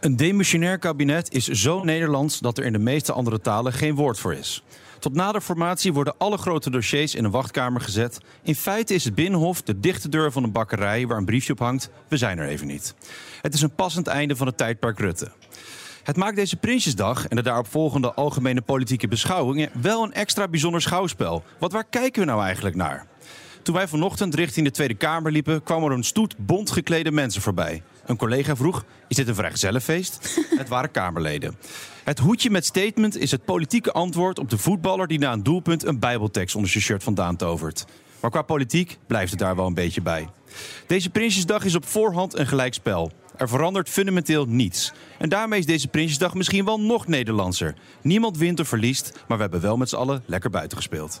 Een demissionair kabinet is zo Nederlands dat er in de meeste andere talen geen woord voor is. Tot na de formatie worden alle grote dossiers in een wachtkamer gezet. In feite is het Binnenhof de dichte deur van een bakkerij waar een briefje op hangt: we zijn er even niet. Het is een passend einde van het tijdperk Rutte. Het maakt deze Prinsjesdag en de daarop volgende algemene politieke beschouwingen wel een extra bijzonder schouwspel. Want waar kijken we nou eigenlijk naar? Toen wij vanochtend richting de Tweede Kamer liepen, kwam er een stoet bont geklede mensen voorbij. Een collega vroeg: Is dit een vrijgezellenfeest? het waren Kamerleden. Het hoedje met statement is het politieke antwoord op de voetballer die na een doelpunt een Bijbeltekst onder zijn shirt vandaan tovert. Maar qua politiek blijft het daar wel een beetje bij. Deze Prinsjesdag is op voorhand een gelijkspel. Er verandert fundamenteel niets. En daarmee is deze Prinsjesdag misschien wel nog Nederlandser. Niemand wint of verliest, maar we hebben wel met z'n allen lekker buiten gespeeld.